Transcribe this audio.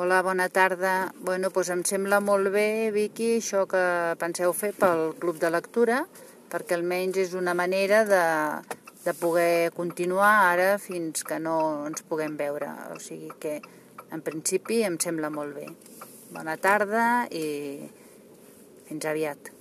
Hola, bona tarda. Bueno, doncs em sembla molt bé, Vicky, això que penseu fer pel Club de Lectura, perquè almenys és una manera de, de poder continuar ara fins que no ens puguem veure. O sigui que, en principi, em sembla molt bé. Bona tarda i fins aviat.